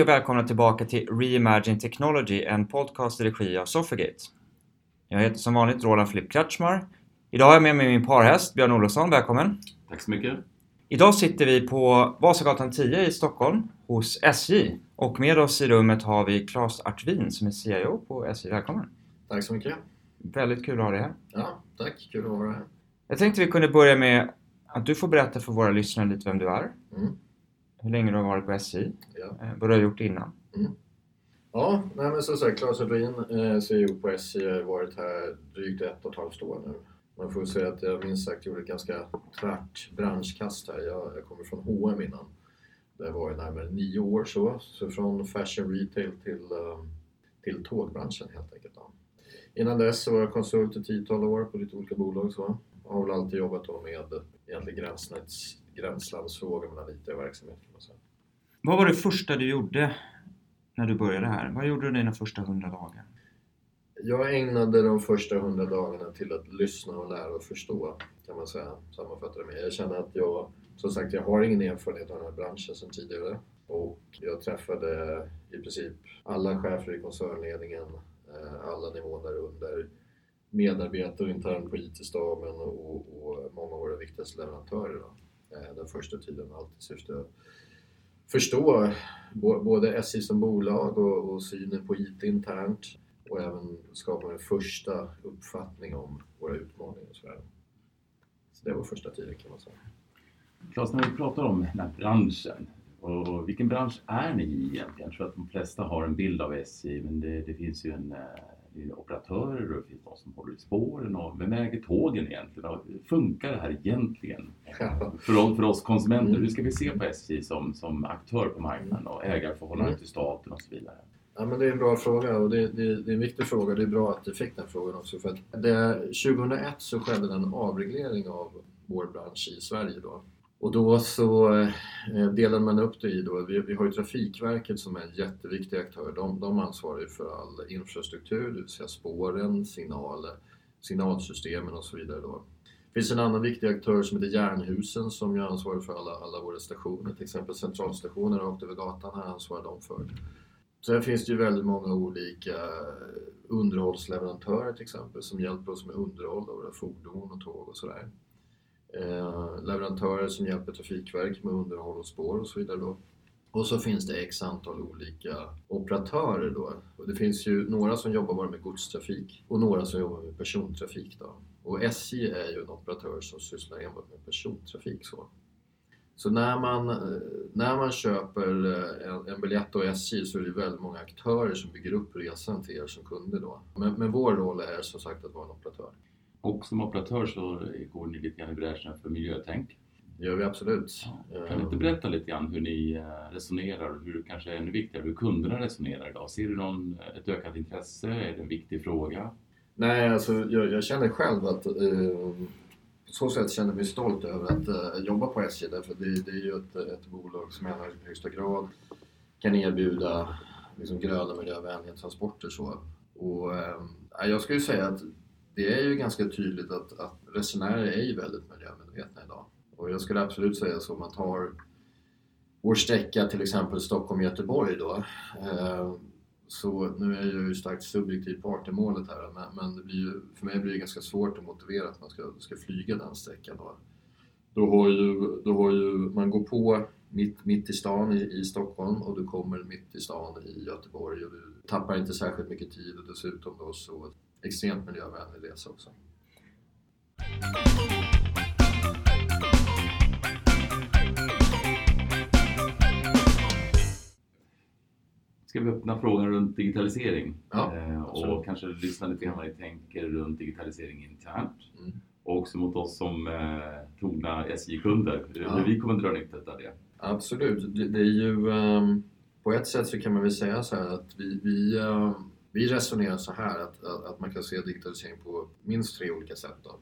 Hej och välkomna tillbaka till Reimagine Technology, en podcast i regi av Sofagate. Jag heter som vanligt Roland Filip Kretschmar. Idag har jag med mig min parhäst Björn Olofsson, välkommen! Tack så mycket! Idag sitter vi på Vasagatan 10 i Stockholm hos SJ och med oss i rummet har vi Claes Artvin som är CIO på SJ. Välkommen! Tack så mycket! Väldigt kul att ha dig här. Ja, tack! Kul att vara här. Jag tänkte vi kunde börja med att du får berätta för våra lyssnare lite vem du är. Mm. Hur länge du har varit på SJ. Ja, eh, vad du har gjort innan. ja nej, men som sagt, Claes Edvin, eh, CEO på SJ, har varit här drygt ett och ett halvt år nu. Man får säga att jag minst sagt gjorde ett ganska tvärt branschkast här. Jag, jag kommer från H&M innan. Det var i närmare nio år så. Så från fashion retail till, eh, till tågbranschen helt enkelt. Då. Innan dess så var jag konsult i tiotal år på lite olika bolag. Så. Jag har väl alltid jobbat med egentligen gränsnäts, gränslandsfrågor mellan IT och verksamhet kan man säga. Vad var det första du gjorde när du började här? Vad gjorde du dina första hundra dagar? Jag ägnade de första hundra dagarna till att lyssna och lära och förstå, kan man säga, sammanfatta det med. Jag känner att jag, som sagt, jag har ingen erfarenhet av den här branschen sedan tidigare. Och jag träffade i princip alla chefer i koncernledningen, eh, alla nivåer under, medarbetare internt på IT-staben och, och många av våra viktigaste leverantörer. Då. Eh, den första tiden alltid syfte att förstå både SJ som bolag och, och synen på IT internt och även skapa en första uppfattning om våra utmaningar i Sverige. Så det var första tiden kan man säga. Claes, när vi pratar om den här branschen, och vilken bransch är ni i egentligen? Jag tror att de flesta har en bild av SJ, men det, det finns ju en eh, operatörer och det finns de som håller i spåren. Och vem äger tågen egentligen? Och funkar det här egentligen för oss, för oss konsumenter? Mm. Hur ska vi se på SJ som, som aktör på marknaden och ägarförhållande Mm. till staten och så vidare? Ja, men det är en bra fråga och det, det, det är en viktig fråga. Det är bra att du fick den frågan också. För att det, 2001 så skedde en avreglering av vår bransch i Sverige då. Och då så eh, delade man upp det i då, vi, vi har ju Trafikverket som är en jätteviktig aktör. De, de ansvarar ju för all infrastruktur, det vill säga spåren, signaler, signalsystemen och så vidare då. Det finns en annan viktig aktör som heter Jernhusen som är ansvarar för alla, alla våra stationer. Till exempel centralstationer rakt över gatan här ansvarar de för. Sen finns det ju väldigt många olika underhållsleverantörer till exempel som hjälper oss med underhåll av våra fordon och tåg och sådär. Eh, leverantörer som hjälper Trafikverket med underhåll och spår och så vidare då. Och så finns det x antal olika operatörer då. Och det finns ju några som jobbar bara med godstrafik och några som jobbar med persontrafik då. Och SJ är ju en operatör som sysslar enbart med persontrafik så. Så när man, eh, när man köper eh, en, en biljett av SJ så är det väldigt många aktörer som bygger upp resan till er som kunder då. Men, men vår roll är som sagt att vara en operatör. Och som operatör så går ni lite grann i bräschen för miljötänk. Det gör vi absolut. Kan du inte berätta lite grann hur ni eh, resonerar och hur kanske ännu viktigare hur kunderna resonerar idag? Ser du någon, ett ökat intresse? Är det en viktig fråga? Nej, alltså jag, jag känner själv att eh, på så sätt känner jag mig stolt över att eh, jobba på SJ därför det, det är ju ett, ett bolag som i allra högsta grad kan erbjuda liksom, gröna miljövänliga transporter. Så. Och, eh, jag skulle säga att det är ju ganska tydligt att, att resenärer är ju väldigt miljömedvetna idag. Och jag skulle absolut säga så om man tar vår sträcka till exempel Stockholm-Göteborg då. Eh, så nu är jag ju starkt subjektiv part i målet här men, men det blir ju, för mig blir det ganska svårt att motivera att man ska, ska flyga den sträckan. Då, då, har ju, då har ju, man går på mitt, mitt i stan i, i Stockholm och du kommer mitt i stan i Göteborg och du tappar inte särskilt mycket tid och dessutom då så extremt miljövänlig resa också. Ska vi öppna frågan runt digitalisering? Ja, eh, och kanske lyssna lite grann vad ni tänker runt digitalisering internt. Mm. Och också mot oss som eh, trogna SJ-kunder. Hur Ja. vi kommer dra nytta av det. Absolut. Det, det är ju, ehm, på ett sätt så kan man väl säga så här att vi, vi, ehm, vi resonerar så här att, att, att man kan se digitalisering på minst tre olika sätt. Då.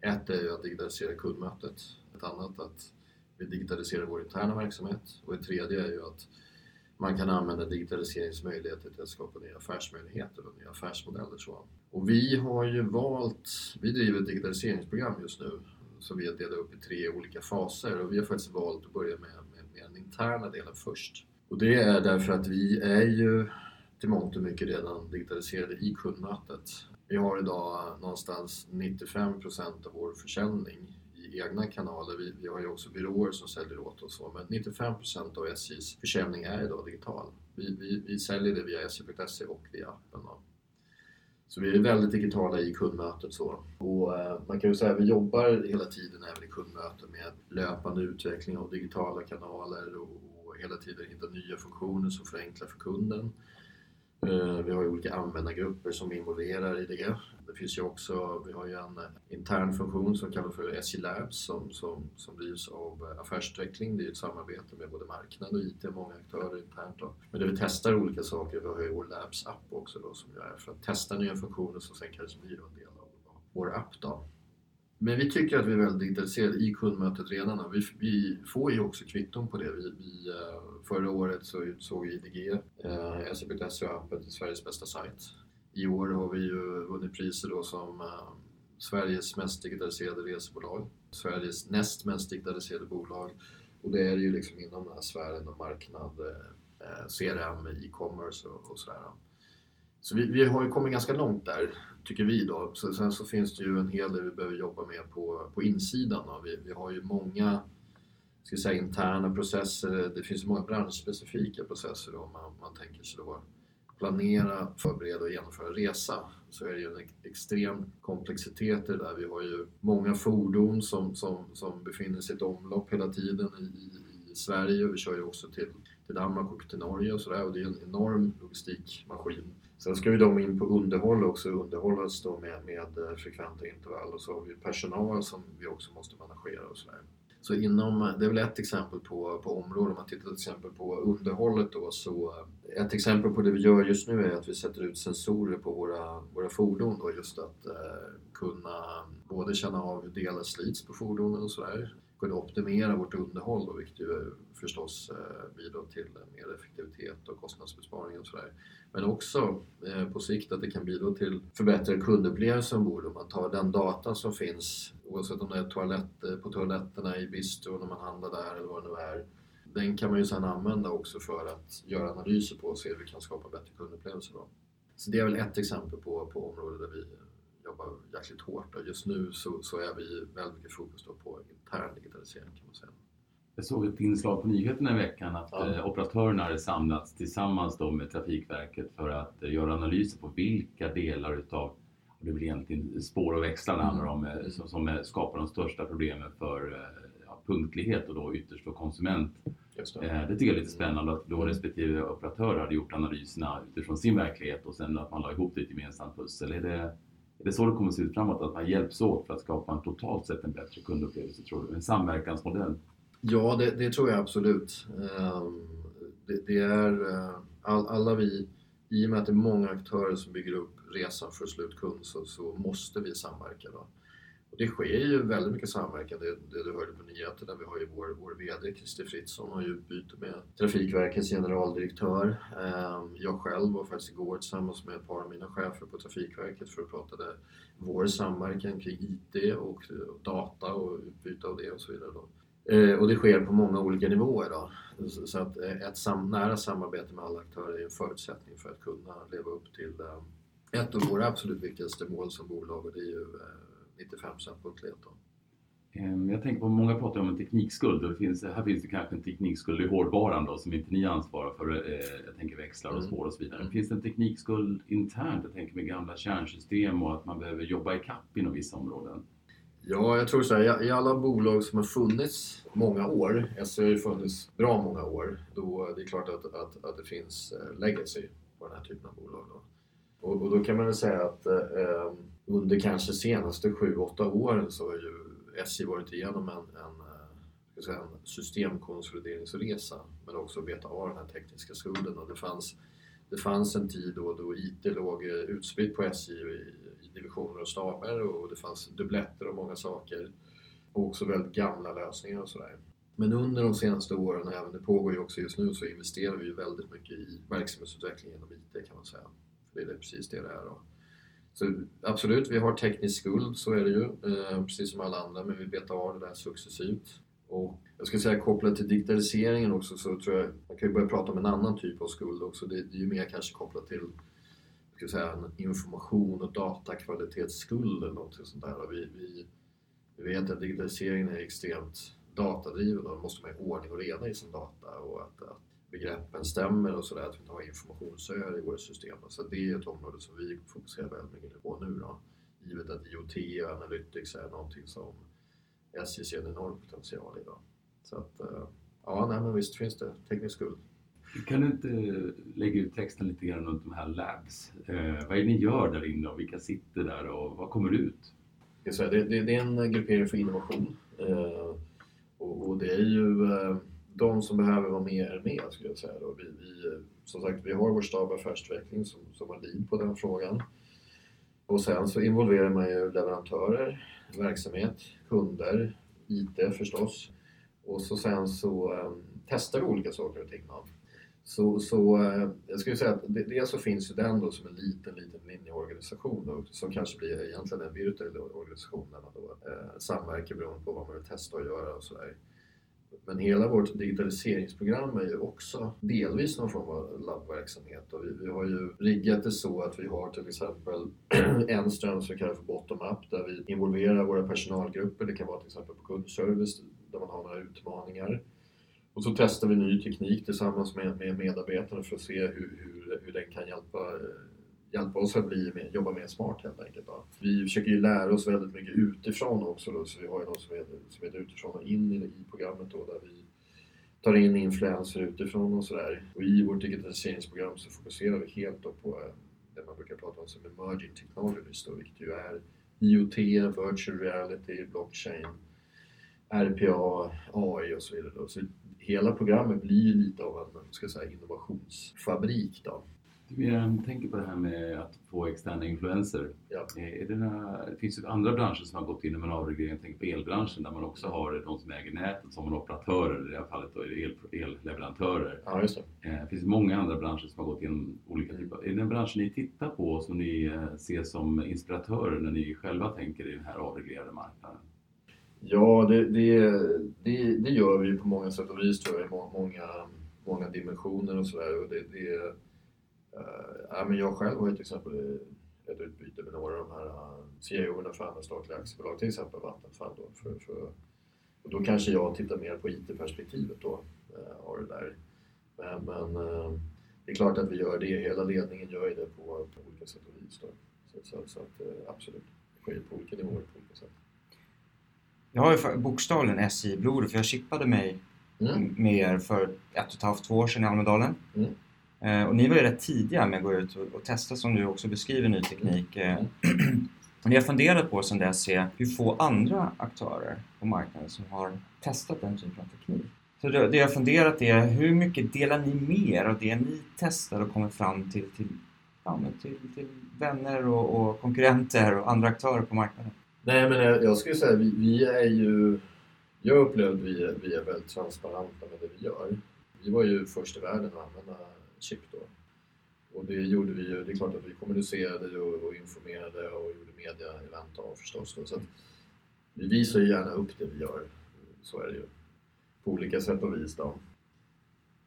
Ett är ju att digitalisera kundmötet. Ett annat att vi digitaliserar vår interna verksamhet. Och ett tredje är ju att man kan använda digitaliseringsmöjligheter till att skapa nya affärsmöjligheter och nya affärsmodeller. Så. Och vi har ju valt, vi driver ett digitaliseringsprogram just nu som vi har delat upp i tre olika faser och vi har faktiskt valt att börja med, med, med den interna delen först. Och det är därför att vi är ju till mångt och mycket redan digitaliserade i kundmötet. Vi har idag någonstans 95 procent av vår försäljning i egna kanaler. Vi, vi har ju också byråer som säljer åt oss, men 95 procent av SJs försäljning är idag digital. Vi, vi, vi säljer det via sj.se och via appen. Då. Så vi är väldigt digitala i kundmötet. Så. Och, eh, man kan ju säga att vi jobbar hela tiden även i kundmöten med löpande utveckling av digitala kanaler och, och hela tiden hitta nya funktioner som förenklar för kunden. Eh, vi har ju olika användargrupper som involverar i det. Det finns ju också, vi har ju en intern funktion som kallas för SJ Labs som, som, som drivs av affärsutveckling. Det är ett samarbete med både marknad och IT, många aktörer internt. Då. Men där vi testar olika saker. Vi har ju vår Labs-app också då, som är för att testa nya funktioner som sen kanske blir en del av vår app. Då. Men vi tycker att vi är väldigt digitaliserade i kundmötet redan. Vi, vi får ju också kvitton på det. Vi, vi, eh, förra året så utsåg IDG eh, SE.se appen till Sveriges bästa sajt. I år har vi ju vunnit priser då som eh, Sveriges mest digitaliserade resebolag, Sveriges näst mest digitaliserade bolag och det är ju liksom inom den här sfären och marknad, eh, eh CRM, e-commerce och, och sådär. Så vi, vi, har ju kommit ganska långt där, tycker vi då. Så, sen så finns det ju en hel del vi behöver jobba med på, på insidan. Då. Vi, vi har ju många ska säga, interna processer, det finns många branschspecifika processer om man, man tänker sig då planera, förbereda och genomföra resa så är det ju en extrem komplexitet i det där. Vi har ju många fordon som, som, som befinner sig i ett omlopp hela tiden i, i, i Sverige. Vi kör ju också till, till Danmark och till Norge och sådär och det är en enorm logistikmaskin. Sen ska ju de in på underhåll också, underhållas då med, med eh, frekventa intervall och så har vi personal som vi också måste managera och sådär. Så inom, det är väl ett exempel på, på området. Om man tittar till exempel på underhållet då så eh, ett exempel på det vi gör just nu är att vi sätter ut sensorer på våra, våra fordon då just att eh, kunna både känna av hur delar slits på fordonen och sådär. Kunna optimera vårt underhåll då, vilket ju förstås eh, bidrar till mer effektivitet och kostnadsbesparing och sådär. Men också eh, på sikt att det kan bidra till förbättrad kundupplevelse ombord om man tar den data som finns oavsett om det är toalett, eh, på toaletterna i bistro när man handlar där eller vad det nu är. Den kan man ju sedan använda också för att göra analyser på och se hur vi kan skapa bättre kundupplevelser. Då. Så det är väl ett exempel på, på områden där vi jobbar jäkligt hårt. Och just nu så, så är vi väldigt mycket fokus på intern digitalisering kan man säga. Jag såg ett inslag på nyheterna i veckan att ja. eh, operatörerna hade samlats tillsammans då med Trafikverket för att eh, göra analyser på vilka delar utav och det blir egentligen spår och växlar det handlar om, mm. som, som skapar de största problemen för eh, ja, punktlighet och då ytterst för konsument. Det. Eh, det tycker jag är lite spännande att då mm. respektive operatör hade gjort analyserna utifrån sin verklighet och sen att man la ihop det i ett gemensamt pussel. Är det, är det så det kommer att se ut framåt, att man hjälps åt för att skapa en totalt sett en bättre kundupplevelse, tror du? En samverkansmodell? Ja, det, det tror jag absolut. Ehm, det, det är eh, all, alla vi, i och med att det är många aktörer som bygger upp resan för slutkund så, så måste vi samverka. Då. Och det sker ju väldigt mycket samverkan, det, det du hörde på nyheterna. Vi har ju vår, vår VD Christer Fritzson har ju utbyte med Trafikverkets generaldirektör. Ehm, jag själv var faktiskt igår tillsammans med ett par av mina chefer på Trafikverket för att prata vår samverkan kring IT och data och utbyte av det och så vidare. Då. Eh, och det sker på många olika nivåer. Då. Så att eh, ett sam nära samarbete med alla aktörer är en förutsättning för att kunna leva upp till eh, ett av våra absolut viktigaste mål som bolag och det är ju 95 punktlighet. Ehm, jag tänker på, många pratar om en teknikskuld och det finns, här finns det kanske en teknikskuld i hårdvaran då som inte ni ansvarar för. Jag tänker växlar och mm. spår och så vidare. Mm. Finns det en teknikskuld internt? Jag tänker med gamla kärnsystem och att man behöver jobba ikapp inom vissa områden. Ja, jag tror så här, i alla bolag som har funnits många år, SE har ju funnits bra många år, då det är klart att, att, att det finns eh, legacy på den här typen av bolag. Då. Och, och då kan man väl säga att eh, under kanske senaste 7-8 åren så har ju SJ varit igenom en, en, eh, en systemkonsolideringsresa men också beta av den här tekniska skulden. Och det, fanns, det fanns en tid då, då IT låg eh, utspritt på SJ i, divisioner och staber och det fanns dubbletter och många saker. Och också väldigt gamla lösningar och sådär. Men under de senaste åren, och även det pågår ju också just nu, så investerar vi ju väldigt mycket i verksamhetsutveckling genom IT kan man säga. För det är precis det det är. Då. Så absolut, vi har teknisk skuld, så är det ju, eh, precis som alla andra, men vi betar av det där successivt. Och jag skulle säga kopplat till digitaliseringen också så tror jag, man kan ju börja prata om en annan typ av skuld också. Det, det är ju mer kanske kopplat till ska säga, en information och datakvalitetsskuld eller något sånt där. Vi, vi, vi vet att digitaliseringen är extremt datadriven och då måste man ha ordning och reda i sin data och att, att begreppen stämmer och sådär, att vi inte har informationsöar i våra system. Så det är ett område som vi fokuserar väldigt mycket på nu då. Givet att IoT och Analytics är någonting som SJ ser en enorm potential i. Då. Så att, eh, ja, nej, men visst finns det teknisk skuld. Kan du inte lägga ut texten lite grann runt de här labs? Eh, vad är det ni gör där inne och vilka sitter där och vad kommer ut? Det, det, det är en gruppering för innovation eh, och, och, det är ju eh, de som behöver vara med är med skulle jag säga. Då. Vi, vi, som sagt, vi har vår stab affärsutveckling som, som har lid på den frågan. Och sen så involverar man ju leverantörer, verksamhet, kunder, IT förstås. Och så sen så um, testar vi olika saker och ting. Då. Så, så uh, jag skulle säga att dels så finns ju den då som en liten, liten linjeorganisation då, som kanske blir egentligen en virtuell organisation där man då uh, samverkar beroende på vad man vill testa och göra och sådär. Men hela vårt digitaliseringsprogram är ju också delvis någon form av labbverksamhet och vi, vi har ju riggat det så att vi har till exempel en ström som vi kallar för bottom-up där vi involverar våra personalgrupper. Det kan vara till exempel på kundservice där man har några utmaningar. Och så testar vi ny teknik tillsammans med, med medarbetarna för att se hur, hur, hur den kan hjälpa eh, hjälpa oss att bli, jobba mer smart helt enkelt. Då. Vi försöker ju lära oss väldigt mycket utifrån också då, så vi har ju något som heter, som heter utifrån och in i, i programmet då, där vi tar in influenser utifrån och sådär. Och i vårt digitaliseringsprogram så fokuserar vi helt då på eh, det man brukar prata om som emerging technologies då, vilket ju är IoT, virtual reality, blockchain, RPA, AI och så vidare. Då. Så hela programmet blir ju lite av en ska säga, innovationsfabrik. Då. Jag tänker på det här med att få externa influenser. Ja. Är det, några, det finns ju andra branscher som har gått in med en avreglering. Jag tänker på elbranschen där man också har de som äger nätet som operatörer, i det här fallet då el, elleverantörer. Ja, just det. Eh, det finns många andra branscher som har gått igenom olika typer. Är det en bransch ni tittar på som ni eh, ser som inspiratörer när ni själva tänker i den här avreglerade marknaden? Ja, det, det, det, det gör vi på många sätt och vis tror jag, i många, många dimensioner och sådär. Det, det, ja, men jag själv har ju till exempel ett utbyte med några av de här uh, CIO-erna för andra statliga aktiebolag, till exempel Vattenfall. Då, för, för, och då kanske jag tittar mer på IT-perspektivet då, uh, av det där. Men, men uh, det är klart att vi gör det, hela ledningen gör ju det på, på olika sätt och vis. Då. Så, så, så att, absolut, det sker på olika nivåer på olika sätt. Jag har ju bokstavligen SJ i blodet för jag chippade mig mm. med er för ett och ett halvt, två år sedan i Almedalen. Mm. Eh, och ni var ju rätt tidiga med att gå ut och, testa som du också beskriver ny teknik. Eh, och ni har funderat på sedan dess se hur få andra aktörer på marknaden som har testat den typen av teknik. Så det, jag har funderat är hur mycket delar ni med er av det ni testar och kommer fram till, till, ja, till, till vänner och, och, konkurrenter och andra aktörer på marknaden? Nej men jag, jag skulle säga vi, vi är ju jag upplevde att vi, vi är väldigt transparenta med det vi gör. Vi var ju först i världen att använda chip då. Och det gjorde vi ju, det är klart att vi kommunicerade och, och informerade och gjorde media-event av förstås. Då. Så att vi visar ju gärna upp det vi gör, så är det ju. På olika sätt och vis då.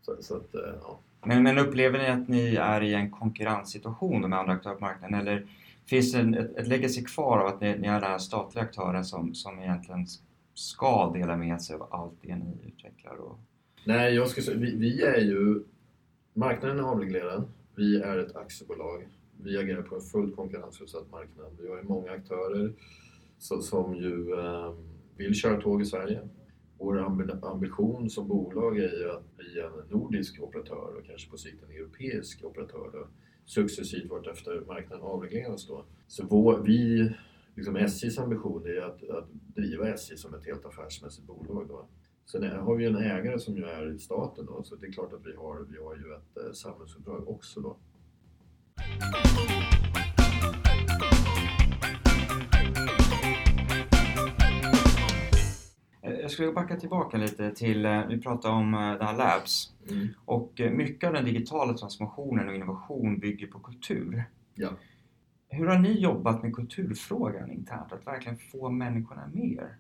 Så, så att, eh, ja. Men, men upplever ni att ni är i en konkurrenssituation med andra aktörer på marknaden eller finns det en, ett, ett legacy kvar av att ni, ni är den här statliga aktören som, som egentligen ska dela med sig av allt det ni utvecklar? Och... Nej, jag skulle säga, vi, vi är ju Marknaden är avreglerad. Vi är ett aktiebolag. Vi agerar på en fullt konkurrensutsatt marknad. Vi har ju många aktörer som ju eh, vill köra tåg i Sverige. Vår ambition som bolag är ju att bli en nordisk operatör och kanske på sikt en europeisk operatör då, successivt vartefter marknaden avregleras. Då. Så vår, vi, liksom SJs ambition är att, att driva SJ som ett helt affärsmässigt bolag. Då. Sen har vi en ägare som ju är staten då, så det är klart att vi har, vi har ju ett eh, samhällsuppdrag också då. Eh, jag skulle backa tillbaka lite till, eh, vi pratade om det här Labs. Mm. Och mycket av den digitala transformationen och innovation bygger på kultur. Ja. Hur har ni jobbat med kulturfrågan internt, att verkligen få människorna med er?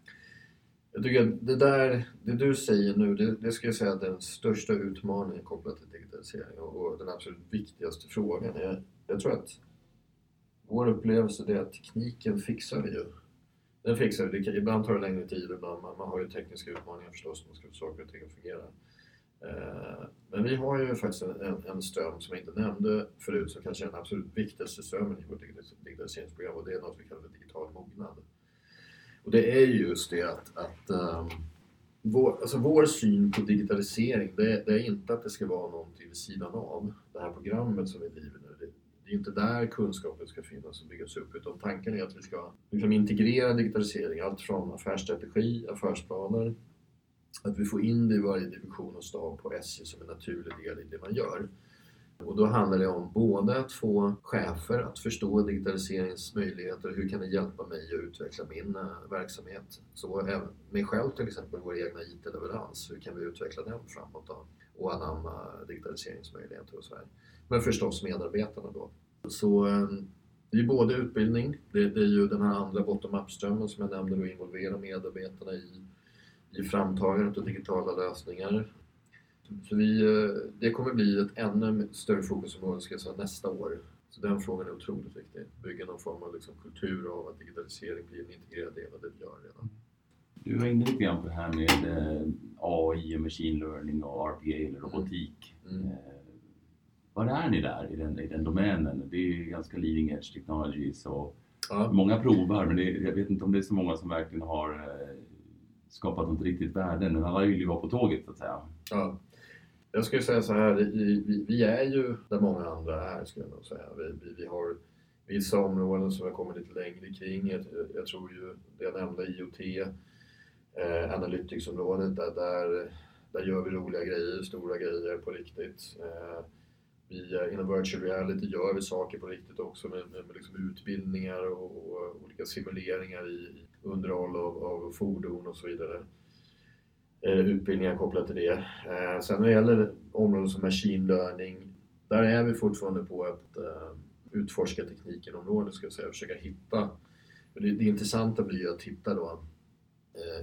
Jag tycker att det där, det du säger nu, det, det ska jag säga är den största utmaningen kopplat till digitalisering och, och den absolut viktigaste frågan. Jag, jag tror att vår upplevelse är att tekniken fixar vi ju. Den fixar vi. Ibland tar det längre tid, ibland man, man har ju tekniska utmaningar förstås, man ska få saker och ting att fungera. Eh, men vi har ju faktiskt en, en ström som jag inte nämnde förut som kanske är den absolut viktigaste strömmen i vårt digitaliseringsprogram och det är något vi kallar för digital mognad. Och det är just det att, att um, vår, alltså vår syn på digitalisering det, det, är inte att det ska vara någonting vid sidan av det här programmet som vi driver nu. Det, det är inte där kunskapen ska finnas och byggas upp utan tanken är att vi ska liksom integrera digitalisering, allt från affärsstrategi, affärsplaner, att vi får in det i varje division och stab på SJ som en naturlig del i det man gör. Och då handlar det om både att få chefer att förstå digitaliseringens möjligheter, hur kan det hjälpa mig att utveckla min eh, verksamhet? Så även mig själv till exempel, vår egna IT-leverans, hur kan vi utveckla den framåt då? Och anamma digitaliseringsmöjligheter och så här. Men förstås medarbetarna då. Så eh, det är både utbildning, det, det, är ju den här andra bottom-up-strömmen som jag nämnde, att involvera medarbetarna i, i framtagandet av digitala lösningar. Så vi, eh, det kommer bli ett ännu större fokusområde ska jag säga, nästa år. Så den frågan är otroligt viktig. Bygga någon form av liksom kultur av att digitalisering blir en integrerad del av det vi gör redan. Du var inne lite grann på det här med eh, AI, machine learning och RPA eller mm. robotik. Mm. Mm. Var är ni där i den, i den domänen? Det är ju ganska leading edge technologies och ja. många provar men det, jag vet inte om det är så många som verkligen har skapat något riktigt värde. Men alla vill ju vara på tåget så att säga. Ja. Jag skulle säga så här, vi, vi är ju där många andra är skulle jag nog säga. Vi, vi, vi har vissa områden som vi har kommit lite längre kring. Jag, jag tror ju det jag nämnde, IoT, eh, Analytics-området, där, där, där gör vi roliga grejer, stora grejer på riktigt. Eh, vi, eh, inom virtual reality gör vi saker på riktigt också med, med, med liksom utbildningar och, och, olika simuleringar i underhåll av, av fordon och så vidare. Eh, utbildningar kopplat till det. Eh, sen när det gäller områden som machine learning, där är vi fortfarande på att eh, utforska tekniken-området, ska jag säga, försöka hitta. Det, det intressanta blir att hitta då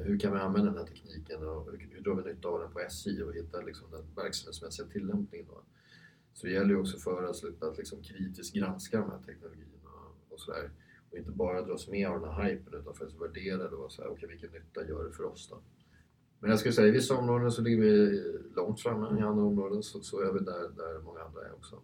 hur kan vi använda den här tekniken och hur drar vi nytta av den på SJ och hitta liksom den verksamhetsmässiga tillämpningen. Då. Så det gäller ju också för oss att liksom kritiskt granska de här teknologierna och sådär. Och inte bara dras med av den här hypen utan faktiskt värdera då, så här, okay, vilken nytta gör det för oss då? Men jag skulle säga i vissa områden så ligger vi långt framme, i andra områden så, så är vi där, där många andra är också.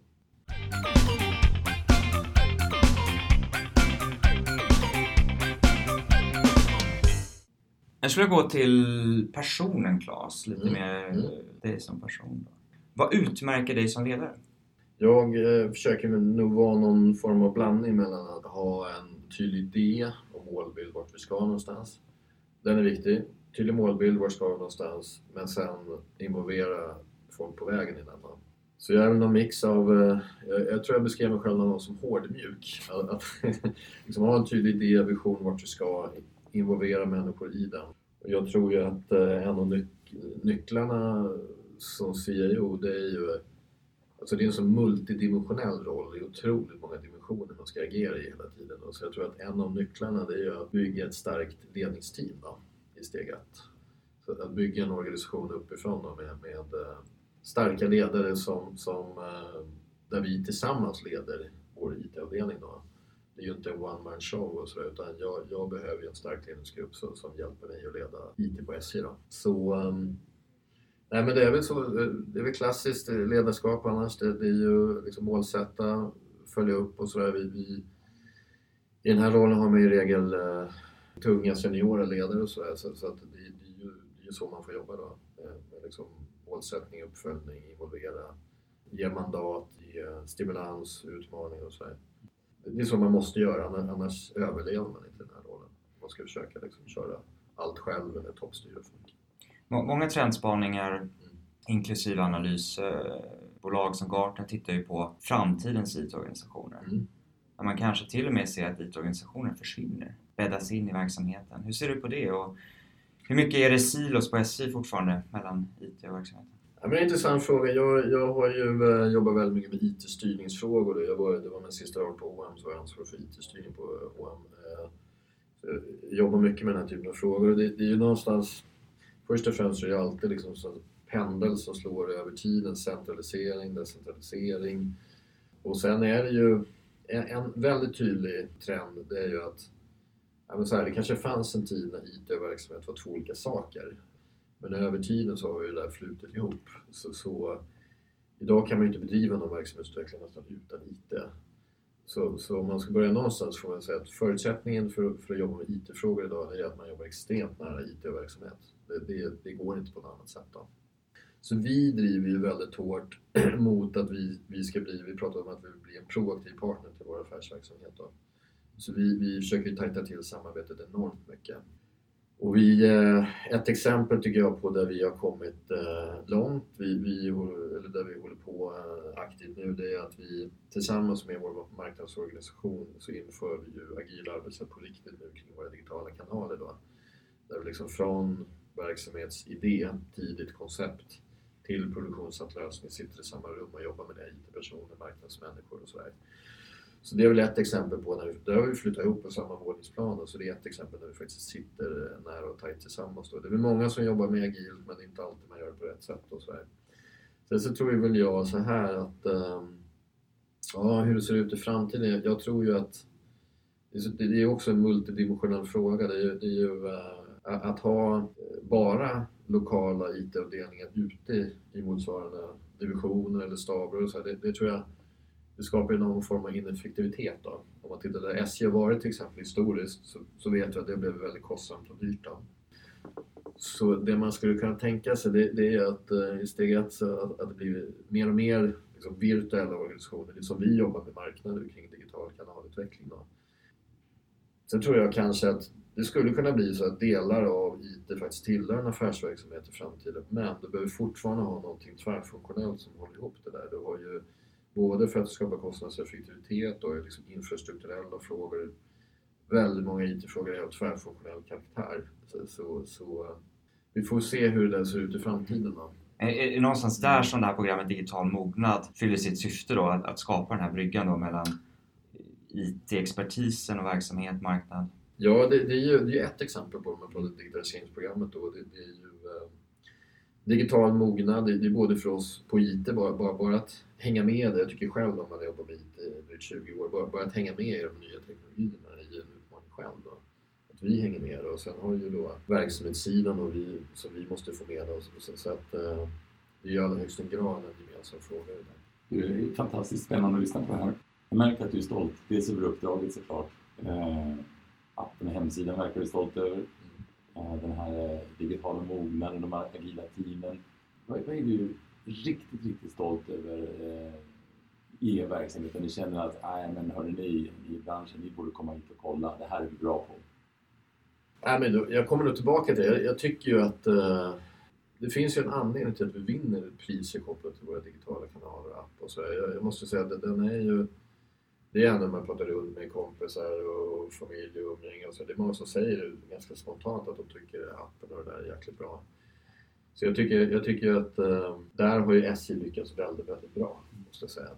Jag skulle gå till personen Claes, lite mm. mer mm. dig som person. Då. Vad utmärker dig som ledare? Jag eh, försöker nog vara någon form av blandning mellan att ha en tydlig idé och målbild vart vi ska någonstans. Den är viktig tydlig målbild, vart ska vi någonstans? Men sen involvera folk på vägen innan. Så jag är väl någon mix av, eh, jag, tror jag beskrev mig själv någon som hårdmjuk. Att, att liksom ha en tydlig idé, vision vart du ska, involvera människor i den. Och jag tror ju att eh, en av nyc nycklarna som CIO, det är ju Alltså det är en så multidimensionell roll, det är otroligt många dimensioner man ska agera i hela tiden. Så jag tror att en av nycklarna det är att bygga ett starkt ledningsteam. Då i steg ett. Så att bygga en organisation uppifrån då med, med eh, starka ledare som, som, eh, där vi tillsammans leder vår IT-avdelning. Då. Det är ju inte en one man show och så, utan jag, jag behöver en stark ledningsgrupp som, som hjälper mig att leda IT på SJ. Då. Så, um, nej men det är väl så, det är väl klassiskt ledarskap annars. Det, det är ju liksom målsätta, följa upp och sådär. Vi, vi, I den här rollen har man i regel uh, tunga seniora ledare och sådär. Så, så att det, det, är ju, det är ju så man får jobba då. Eh, med liksom målsättning, uppföljning, involvera, ge mandat, ge stimulans, utmaning och sådär. Det är så man måste göra, annars överlever man inte den här rollen. Man ska försöka liksom köra allt själv eller toppstyra folk. Många trendspaningar, inklusive analysbolag som Gartner, tittar ju på framtidens IT-organisationer. Mm. Man kanske till och med ser att IT-organisationer försvinner bäddas in i verksamheten. Hur ser du på det? Och hur mycket är det silos på SJ fortfarande mellan IT och verksamheten? Ja, men intressant fråga. Jag, jag har ju eh, jobbat väldigt mycket med IT-styrningsfrågor. Jag var, det var min sista år på OM så var jag ansvarig för IT-styrning på OM. Eh, Jag jobbar mycket med den här typen av frågor det, det är ju någonstans Först och främst är det alltid liksom så pendel som slår över tiden, centralisering, decentralisering. Och sen är det ju en, en väldigt tydlig trend, det är ju att ja, så här, det kanske fanns en tid när IT och verksamhet var två olika saker. Men över tiden så har ju det där flutit ihop. Så, så, idag kan man ju inte bedriva någon verksamhetsutveckling nästan utan IT. Så, så om man ska börja någonstans får man säga att förutsättningen för, för att jobba med IT-frågor idag är att man jobbar extremt nära IT och verksamhet. Det, det, går inte på något annat sätt. Då. Så vi driver ju väldigt hårt mot att vi, vi ska bli, vi pratar om att vi vill bli en proaktiv partner till vår affärsverksamhet. Då. Så vi, vi försöker tajta till samarbetet enormt mycket. Och vi, eh, ett exempel tycker jag på där vi har kommit eh, långt, vi, vi, eller där vi håller på eh, aktivt nu, det är att vi tillsammans med vår marknadsorganisation så inför vi ju agila arbetssätt på riktigt nu kring våra digitala kanaler. Då. Där vi liksom från verksamhetsidé, tidigt koncept, till produktionsatt lösning sitter i samma rum och jobbar med det, IT-personer, marknadsmänniskor och sådär. Så det är väl ett exempel på när vi, där har vi flyttat ihop på samma våningsplan så det är ett exempel där vi faktiskt sitter nära och tajt tillsammans. Då. Det är väl många som jobbar med agilt men det är inte alltid man gör det på rätt sätt och sådär. Sen så tror väl jag så här att ehm, ja, hur det ser ut i framtiden. Jag tror ju att det är också en multidimensionell fråga. Det är, det är ju eh, att ha eh, bara lokala IT-avdelningar ute i motsvarande divisioner eller staber och så, det, det tror jag det skapar någon form av ineffektivitet. Då. Om man tittar där SJ har varit till exempel historiskt så, så vet vi att det blev väldigt kostsamt och dyrt. Då. Så det man skulle kunna tänka sig det, det är att eh, i steg ett så att, att det blir mer och mer liksom, virtuella organisationer, som vi jobbar med marknader kring digital kanalutveckling. Då. Sen tror jag kanske att det skulle kunna bli så att delar av IT faktiskt tillhör en affärsverksamhet i framtiden men du behöver fortfarande ha någonting tvärfunktionellt som håller ihop det där. Du har ju både för att skapa kostnadseffektivitet och liksom infrastrukturella frågor. Väldigt många IT-frågor är av tvärfunktionell karaktär. Så, så, så, eh, vi får se hur det ser ut i framtiden. Då. Är det någonstans där som det här programmet Digital mognad fyller sitt syfte då? Att, att skapa den här bryggan då mellan IT-expertisen och verksamhet, marknad? Ja, det, det, är ju det är ett exempel på, på digitaliseringsprogrammet. Då. Det, det är ju eh, digital mognad, det, det, är både för oss på IT, bara, bara, bara att hänga med. Jag tycker själv om man har jobbat med IT i drygt 20 år, bara, bara att hänga med i de nya teknologierna är en utmaning själv. Då. Att vi hänger med och sen har vi ju då verksamhetssidan och vi, som vi måste få med oss. Så, så att eh, det är i allra högsta grad en gemensam fråga. Det är fantastiskt spännande att lyssna på det här. Jag märker att du är stolt, dels över uppdraget såklart. Eh, appen och hemsidan verkar du stolt över. Eh, den här eh, digitala mognaden, de här agila teamen. Vad, vad är du riktigt, riktigt stolt över eh, i er verksamhet? Ni känner att, nej men hörni ni i branschen, ni borde komma hit och kolla, det här är vi bra på. Nej, men då, jag kommer nog tillbaka till det. Jag, jag tycker ju att eh, det finns ju en anledning till att vi vinner priser kopplat till våra digitala kanaler och app och så. Jag, jag måste säga att den är ju det är när man pratar runt med kompisar och familj och umgänge och så. Det är många som säger ganska spontant att de tycker appen och det där är jäkligt bra. Så jag tycker, jag tycker att äh, där har ju SJ lyckats väldigt, väldigt bra, måste jag säga.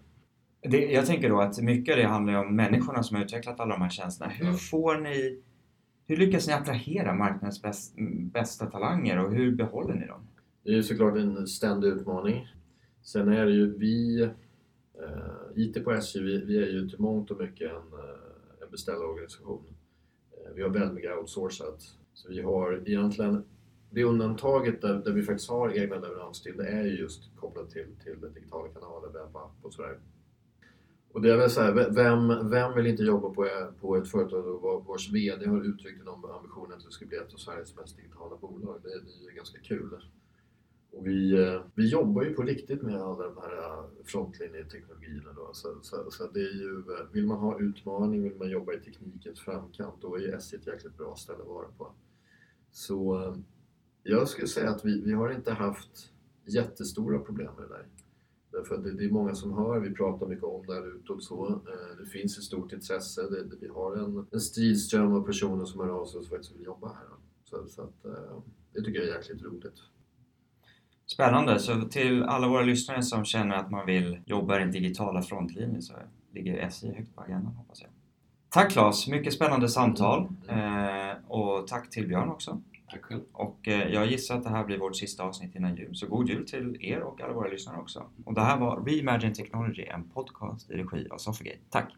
Det, jag tänker då att mycket av det handlar om människorna som har utvecklat alla de här tjänsterna. Hur får ni hur lyckas ni attrahera marknadens bäst, bästa talanger och hur behåller ni dem? Det är såklart en ständig utmaning. Sen är det ju vi IT på SJ, vi, vi, är ju till mångt och mycket en, eh, en beställarorganisation. Eh, vi har väldigt mycket outsourcat. Så vi har egentligen, det undantaget där, där vi faktiskt har egna leverans till, det är ju just kopplat till, till digitala kanaler, webbapp och sådär. Och det är väl så här, vem, vem vill inte jobba på, på ett företag vars VD har uttryckt en ambition att det ska bli ett av Sveriges mest digitala bolag? Det, det är ju ganska kul. Och vi, eh, vi jobbar ju på riktigt med alla de här eh, frontlinjeteknologierna. Då. Så, så, så, det är ju, eh, vill man ha utmaning, vill man jobba i teknikens framkant, då är SJ ett jäkligt bra ställe att vara på. Så jag skulle säga att vi, vi har inte haft jättestora problem med det där. Därför det, det är många som hör, vi pratar mycket om det här utåt så. Det finns ett stort intresse, det, det, vi har en, en stridström av personer som hör av sig och faktiskt vill jobba här. Så, så att, det tycker jag är jäkligt roligt. Spännande! Så till alla våra lyssnare som känner att man vill jobba i den digitala frontlinjen så ligger SJ högt på agendan hoppas jag. Tack Claes, mycket spännande samtal. Eh, och tack till Björn också. Tack själv. Och eh, jag gissar att det här blir vårt sista avsnitt innan jul. Så god jul till er och alla våra lyssnare också. Och det här var Reimagine Technology, en podcast i regi av Sofigate. Tack!